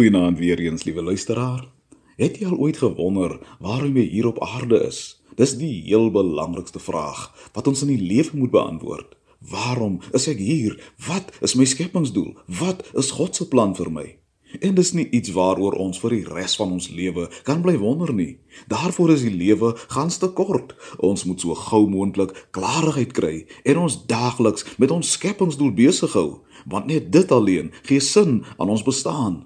Goeienaand weer eens, liewe luisteraar. Het jy al ooit gewonder waarom jy hier op aarde is? Dis die heel belangrikste vraag wat ons in die lewe moet beantwoord. Waarom is ek hier? Wat is my skepingsdoel? Wat is God se plan vir my? En dis nie iets waaroor ons vir die res van ons lewe kan bly wonder nie. Daarvoor is die lewe gans te kort. Ons moet so gou moontlik klarigheid kry en ons daagliks met ons skepingsdoel besig hou, want net dit alleen gee sin aan ons bestaan.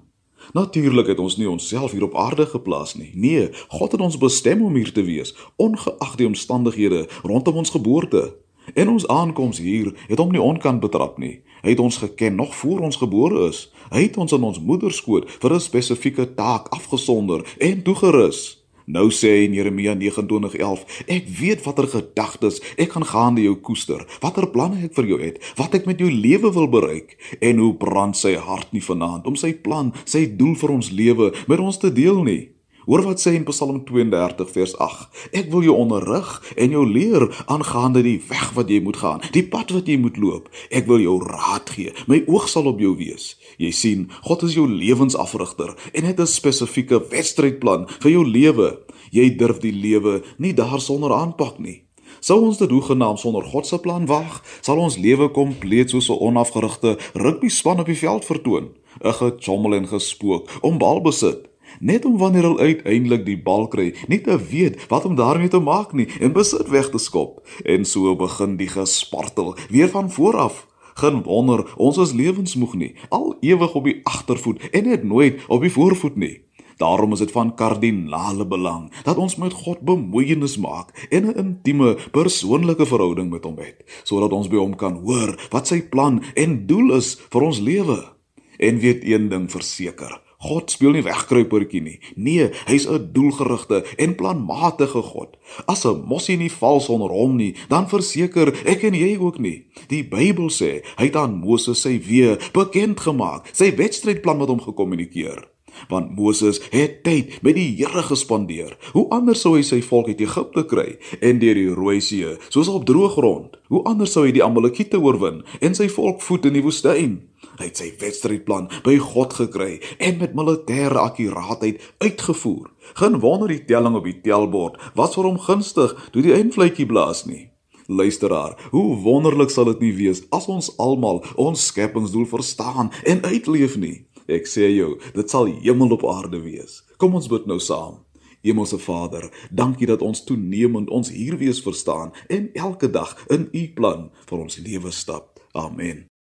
Natuurlik het ons nie onsself hier op aarde geplaas nie. Nee, God het ons bestem om hier te wees, ongeag die omstandighede rondom ons geboorte. En ons aankoms hier het hom nie onkant betrap nie. Hy het ons geken nog voor ons gebore is. Hy het ons in ons moederskoot vir 'n spesifieke taak afgesonder en toegerus. Nou sê hy in Jeremia 29:11, ek weet watter gedagtes ek gaan gaande jou koester, watter planne ek vir jou het, wat ek met jou lewe wil bereik en hoe brand sy hart nie vanaand om sy plan, sy doel vir ons lewe met ons te deel nie. Hoor wat sê in Psalm 32 vers 8. Ek wil jou onderrig en jou leer aangaande die weg wat jy moet gaan, die pad wat jy moet loop. Ek wil jou raad gee. My oog sal op jou wees. Jy sien, God is jou lewensafrigter en het 'n spesifieke wedstrydplan vir jou lewe. Jy durf die lewe nie daarsonder aanpak nie. Sou ons dit hoegenaamd sonder God se plan wag, sal ons lewe kompleet soos 'n onafgerigte rugby span op die veld vertoon, 'n gechommel en gespook om balbesit net om wanneer hulle uiteindelik die bal kry, nie te weet wat om daarmee te maak nie en besit weg te skop. En so begin die gespartel weer van voor af. Geen wonder ons is lewensmoeg nie, al ewig op die agtervoet en net nooit op die voorvoet nie. Daarom is dit van kardinale belang dat ons met God bemoeienis maak en 'n intieme persoonlike verhouding met hom het, sodat ons by hom kan hoor wat sy plan en doel is vir ons lewe. En weet een ding verseker, God speel nie wegkruipertjie nie. Nee, hy's 'n doelgerigte en planmatige God. As 'n mossie nie val sonder hom nie, dan verseker ek en jy ook nie. Die Bybel sê hy het aan Moses sy weë bekend gemaak, sy wedstrydplan met hom gekommunikeer. Want Moses het tyd met die Here gespandeer. Hoe anders sou hy sy volk uit Egipte kry en deur die Rooi See, soos op droë grond? Hoe anders sou hy die Amalekiete oorwin en sy volk voed in die woestyn? Hy het sy wedstrydplan by God gekry en met militêre akkuraatheid uitgevoer. Geen wonder die telling op die telbord was vir hom gunstig toe die eindvletjie blaas nie. Luisteraar, hoe wonderlik sal dit nie wees as ons almal ons skepingsdoel verstaan en uitleef nie. Ek sê jou, dit sal hemel op aarde wees. Kom ons bid nou saam. Hemelse Vader, dankie dat ons toenemend ons hier wees verstaan en elke dag in U plan vir ons lewe stap. Amen.